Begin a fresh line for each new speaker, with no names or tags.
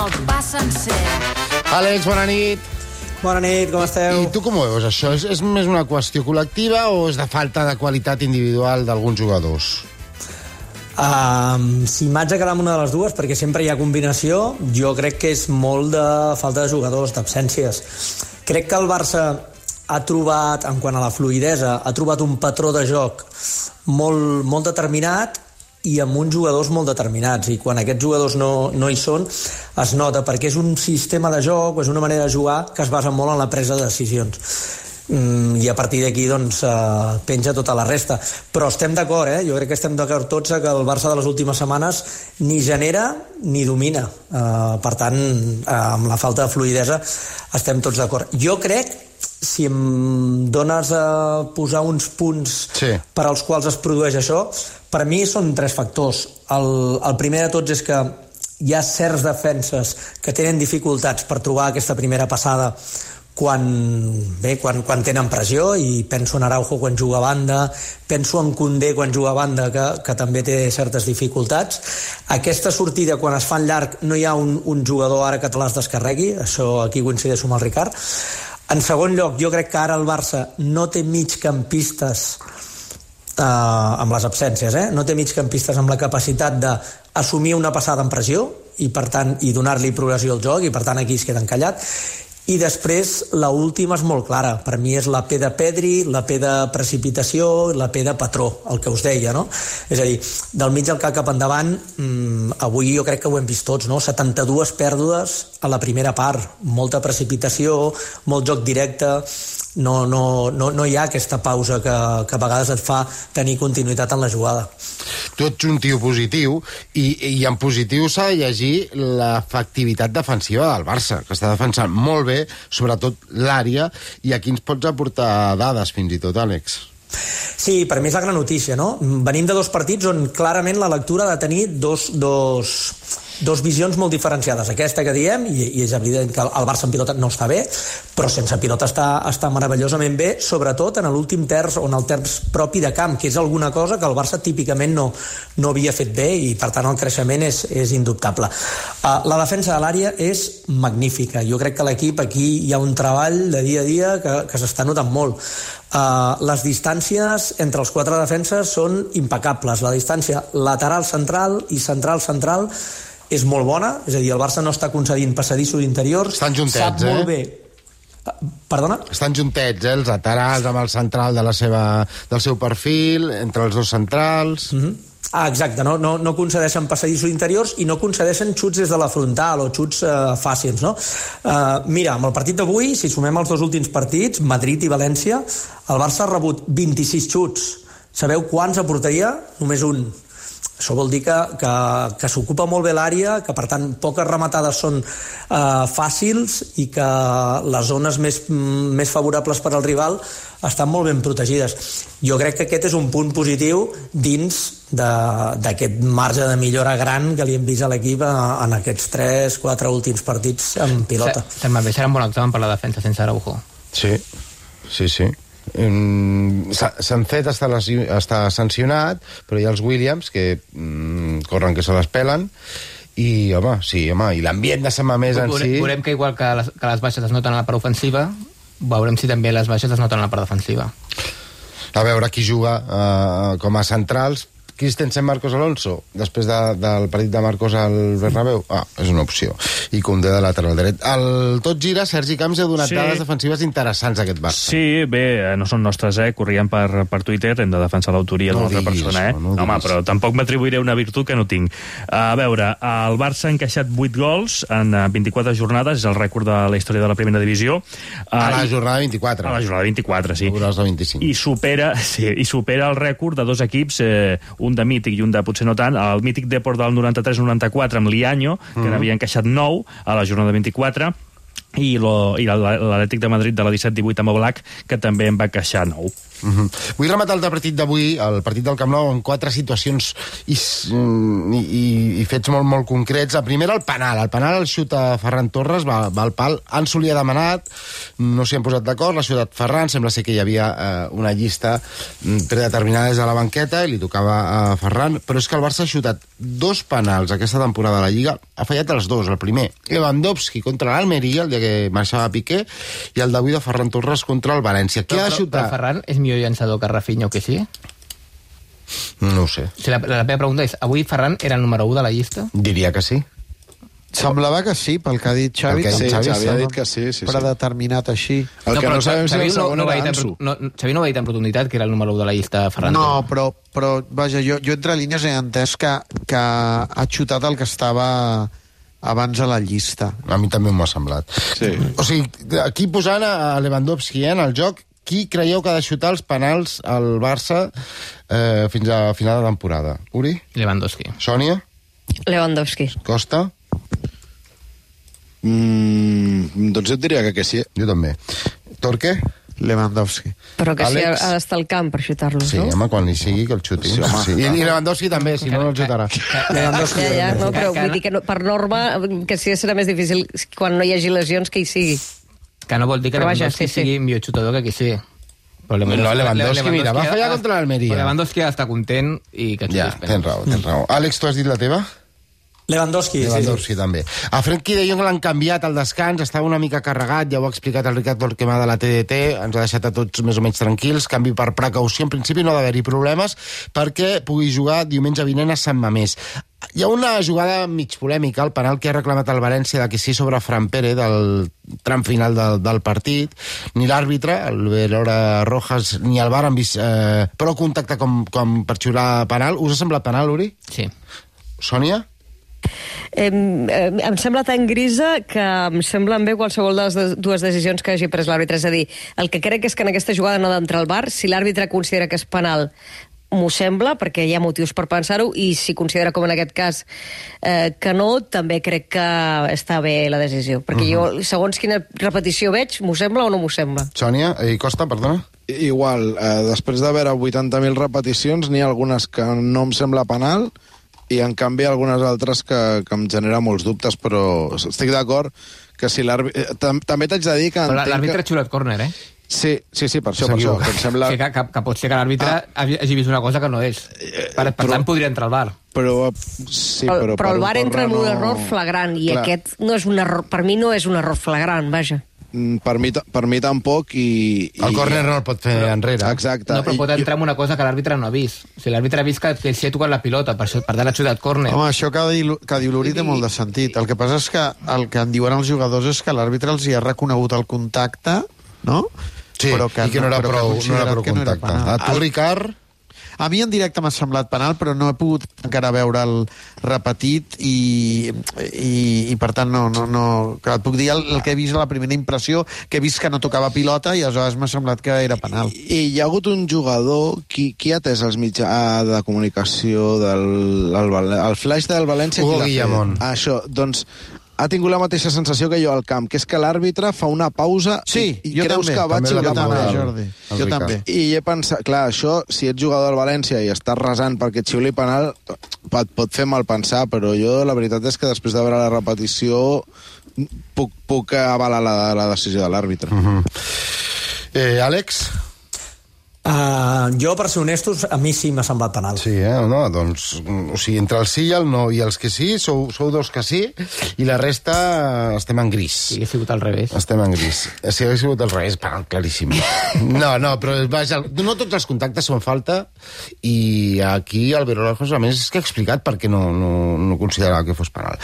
el pa sencer.
Àlex, bona nit.
Bona nit, com esteu?
I tu com ho veus, això? És, és més una qüestió col·lectiva o és de falta de qualitat individual d'alguns jugadors?
Um, si m'haig de quedar amb una de les dues, perquè sempre hi ha combinació, jo crec que és molt de falta de jugadors, d'absències. Crec que el Barça ha trobat, en quant a la fluidesa, ha trobat un patró de joc molt, molt determinat i amb uns jugadors molt determinats i quan aquests jugadors no, no hi són es nota perquè és un sistema de joc és una manera de jugar que es basa molt en la presa de decisions mm, i a partir d'aquí doncs, eh, penja tota la resta. Però estem d'acord, eh? jo crec que estem d'acord tots que el Barça de les últimes setmanes ni genera ni domina. Eh, per tant, eh, amb la falta de fluidesa estem tots d'acord. Jo crec si em dones a posar uns punts
Sí.
per als quals es produeix això, per mi són tres factors. El, el primer de tots és que hi ha certs defenses que tenen dificultats per trobar aquesta primera passada quan, bé, quan, quan tenen pressió i penso en Araujo quan juga a banda penso en Condé quan juga a banda que, que també té certes dificultats aquesta sortida quan es fa en llarg no hi ha un, un jugador ara que te les descarregui això aquí coincideixo amb el Ricard en segon lloc, jo crec que ara el Barça no té migcampistes eh, amb les absències, eh? no té migcampistes amb la capacitat d'assumir una passada en pressió i per tant i donar-li progressió al joc i per tant aquí es queda encallat i després la última és molt clara per mi és la P de Pedri la P de precipitació, la P de patró el que us deia, no? És a dir del mig al cap cap endavant mmm, avui jo crec que ho hem vist tots, no? 72 pèrdues a la primera part molta precipitació, molt joc directe no, no, no, no hi ha aquesta pausa que, que a vegades et fa tenir continuïtat en la jugada.
Tu ets un tio positiu i, i en positiu s'ha de llegir l'efectivitat defensiva del Barça, que està defensant molt bé, sobretot l'àrea, i aquí ens pots aportar dades fins i tot, Àlex.
Sí, per mi és la gran notícia, no? Venim de dos partits on clarament la lectura ha de tenir dos, dos, dos visions molt diferenciades. Aquesta que diem, i, i és evident que el Barça en pilota no està bé, però sense pilota està, està meravellosament bé, sobretot en l'últim terç o en el terç propi de camp, que és alguna cosa que el Barça típicament no, no havia fet bé i per tant el creixement és, és indubtable. Uh, la defensa de l'àrea és magnífica. Jo crec que l'equip aquí hi ha un treball de dia a dia que, que s'està notant molt. Uh, les distàncies entre els quatre defenses són impecables. La distància lateral-central i central-central és molt bona, és a dir, el Barça no està concedint passadissos interiors.
Estan juntets,
sap molt
eh?
bé Perdona?
Estan juntets, eh, els laterals amb el central de la seva, del seu perfil, entre els dos centrals...
Mm -hmm. Ah, exacte, no, no, no concedeixen passadissos interiors i no concedeixen xuts des de la frontal o xuts eh, fàcils, no? Eh, mira, amb el partit d'avui, si sumem els dos últims partits, Madrid i València, el Barça ha rebut 26 xuts. Sabeu quants aportaria? Només un. Això vol dir que, que, que s'ocupa molt bé l'àrea, que per tant poques rematades són eh, fàcils i que les zones més, més favorables per al rival estan molt ben protegides. Jo crec que aquest és un punt positiu dins d'aquest marge de millora gran que li hem vist a l'equip en aquests 3-4 últims partits en pilota.
També serà un bon examen per la defensa sense Araujo.
Sí, sí, sí. Mm, Sancet està, està sancionat, però hi ha els Williams que mm, corren que se les pelen i, home, sí, home, i l'ambient de Sant Mamés en si...
veurem que igual que les, que les baixes es noten a la part ofensiva, veurem si també les baixes es noten a la part defensiva.
A veure qui juga uh, com a centrals. Christensen Marcos Alonso, després de, del partit de Marcos al Bernabéu? Ah, és una opció. I Condé de lateral dret. El tot gira, Sergi Camps ha donat
Sí.
dades defensives interessants a aquest Barça.
Sí, bé, eh, no són nostres, eh? Corrien per, per Twitter, hem de defensar l'autoria
No
d'una altra persona, eh?
això, no
Home, però tampoc m'atribuiré una virtut que no tinc. A veure, el Barça ha encaixat 8 gols en eh, 24 jornades, és el rècord de la història de la primera divisió.
A la
Eh, i-
jornada 24.
a la jornada 24, sí.
No veuràs la 25.
I supera, sí, i supera el rècord de dos equips, eh, un de mític i un de potser no tant, el mític Deport del 93-94 amb l'Ianyo, que
Mhm.
n'havia encaixat 9 a la jornada 24, i l'Atlètic de Madrid de la 17-18 amb Oblak, que també en va queixar 9.
Uh -huh. Vull rematar el partit d'avui, el partit del Camp Nou, en quatre situacions i, i, i, i fets molt, molt concrets. La primera, el penal. El penal el xuta Ferran Torres, va, va al pal. Ansu li ha demanat, no s'hi han posat d'acord, l'ha xutat Ferran, sembla ser que hi havia eh, una llista mm, predeterminada des de la banqueta i li tocava a Ferran, però és que el Barça ha xutat dos penals aquesta temporada a la Lliga, ha fallat els dos. El primer, Lewandowski contra l'Almeria, el dia que marxava Piqué, i el d'avui de Ferran Torres contra el València. Qui
Però,
ha de
però,
xutar?
però Ferran és millor llançador que Rafinha o que sí?
No ho sé.
Sigui, la, la meva pregunta és, avui Ferran era el número 1 de la llista?
Diria que sí.
Semblava que sí, pel que ha dit Xavi.
Que
Sí,
Xavi,
Xavi ha dit que sí, sí, sí.
predeterminat així.
El que no sabem si el segon
no, va
era Ansu.
no, Xavi no va dir tan rotunditat que era el número 1 de la llista Ferran.
No, però, però vaja, jo, jo entre línies he entès que, que ha xutat el que estava abans a la llista.
A mi també m'ho ha semblat.
Sí.
O sigui, aquí posant a Lewandowski eh, en el joc, qui creieu que ha de xutar els penals al Barça eh, fins a final de temporada? Uri?
Lewandowski.
Sònia?
Lewandowski.
Costa?
Mm, doncs jo et diria que, que sí.
Jo també. Torque?
Lewandowski.
Però que sí,
Àlex?
ha d'estar al camp per xutar-los,
Sí,
no?
home, quan li sigui que el xuti. Sí, sí. I, I Lewandowski també, si no, no el xutarà.
Lewandowski.
Ja, ja, no, però vull dir que no, per norma, que sí serà més difícil quan no hi hagi lesions que hi sigui.
Que no vol dir que
Però vaja,
Lewandowski
sí, sí.
sigui millor xutador que qui sigui. Però
No, Lewandowski, mira, va fallar contra l'Almeria.
Lewandowski ha d'estar content i que xuti
Ja, tens raó, tens raó. Àlex, tu has dit la teva?
Lewandowski, sí, sí.
Lewandowski, també. A Frenkie de Jong l'han canviat al descans, estava una mica carregat, ja ho ha explicat el Ricard Torquemà de la TDT, ens ha deixat a tots més o menys tranquils, canvi per precaució, en principi no ha d'haver-hi problemes, perquè pugui jugar diumenge vinent a Sant Mamés. Hi ha una jugada mig polèmica, el penal que ha reclamat el València de que sí sobre Fran Pérez del tram final del, del partit. Ni l'àrbitre, el Verora Rojas, ni el VAR han vist eh, prou contacte com, com per xiular penal. Us ha semblat penal, Uri?
Sí.
Sònia?
Eh, eh, em sembla tan grisa que em semblen bé qualsevol de les dues decisions que hagi pres l'àrbitre. És a dir, el que crec és que en aquesta jugada no ha d'entrar al bar. Si l'àrbitre considera que és penal, m'ho sembla, perquè hi ha motius per pensar-ho, i si considera, com en aquest cas, eh, que no, també crec que està bé la decisió. Perquè uh -huh. jo, segons quina repetició veig, m'ho sembla o no m'ho sembla.
Sònia? Eh, Costa, perdona?
Igual, eh, després de veure 80.000 repeticions, n'hi ha algunes que no em sembla penal i, en canvi, algunes altres que, que em genera molts dubtes, però estic d'acord que si l'àrbitre... eh, tam També t'haig de dir que...
Però l'àrbitre
que...
ha xiulat córner, eh?
Sí, sí, sí, per això, per això. Que em sembla...
Sí, que, que, que pot ser que l'àrbitre
Ah.
hagi vist una cosa que no és. Per, per
però-
tant, podria entrar al bar.
Però, eh, sí,
però,
però,
però
per
el
un
bar entra en un
corner
error flagrant, i
Clar.
aquest no és un error, per mi no és un error flagrant, vaja.
Mm, Per mi, per mi tampoc i...
El
i...
córner no el pot fer enrere.
Exacte.
No, però
I-
pot entrar en una cosa que l'àrbitre no ha vist. O sigui, l'àrbitre ha vist que, que s'hi ha tocat la pilota, per, això, per tant ha xutat córner.
Home, això que, diu, que diu l'Uri té molt de sentit. El que passa és que el que en diuen els jugadors és que l'àrbitre els hi ha reconegut el contacte, no?
Sí, i que no era
però que ha
prou, no era prou
que no era
contacte. a tu, Ricard?
A mi en directe m'ha semblat penal, però no he pogut encara veure el repetit i, i, i per tant no, no, no... Clar, et puc dir el, el que he vist a la primera impressió, que he vist que no tocava pilota i aleshores m'ha semblat que era penal.
I, I hi ha hagut un jugador... Qui, qui ha atès els mitjans de comunicació del el, el flash del València?
Hugo? Guillamón.
Ah, Això, doncs ha tingut la mateixa sensació que jo al camp, que és que l'àrbitre fa una pausa
Sí,
i, i
jo
creus
també.
que vaig la
molt.
Jordi. Jo també.
I he pensat, clar, això, si ets jugador del València i estàs resant perquè et xiuli penal, et pot fer mal pensar, però jo la veritat és que després de veure la repetició puc, puc avalar la, la decisió de l'àrbitre.
Mhm. Eh, Àlex?
Uh, jo, per ser honestos, a mi sí m'ha semblat penal.
Sí, eh? No, doncs, o sigui, entre el sí i el no i els que sí, sou, sou dos que sí, i la resta estem en gris.
Si hagués sigut al revés.
Estem en gris. Si hagués sigut al revés, penal claríssim. No, no, però vaja, no tots els contactes són falta i aquí el Verolajos, a més, és que ha explicat per què no, no, no considerava que fos penal.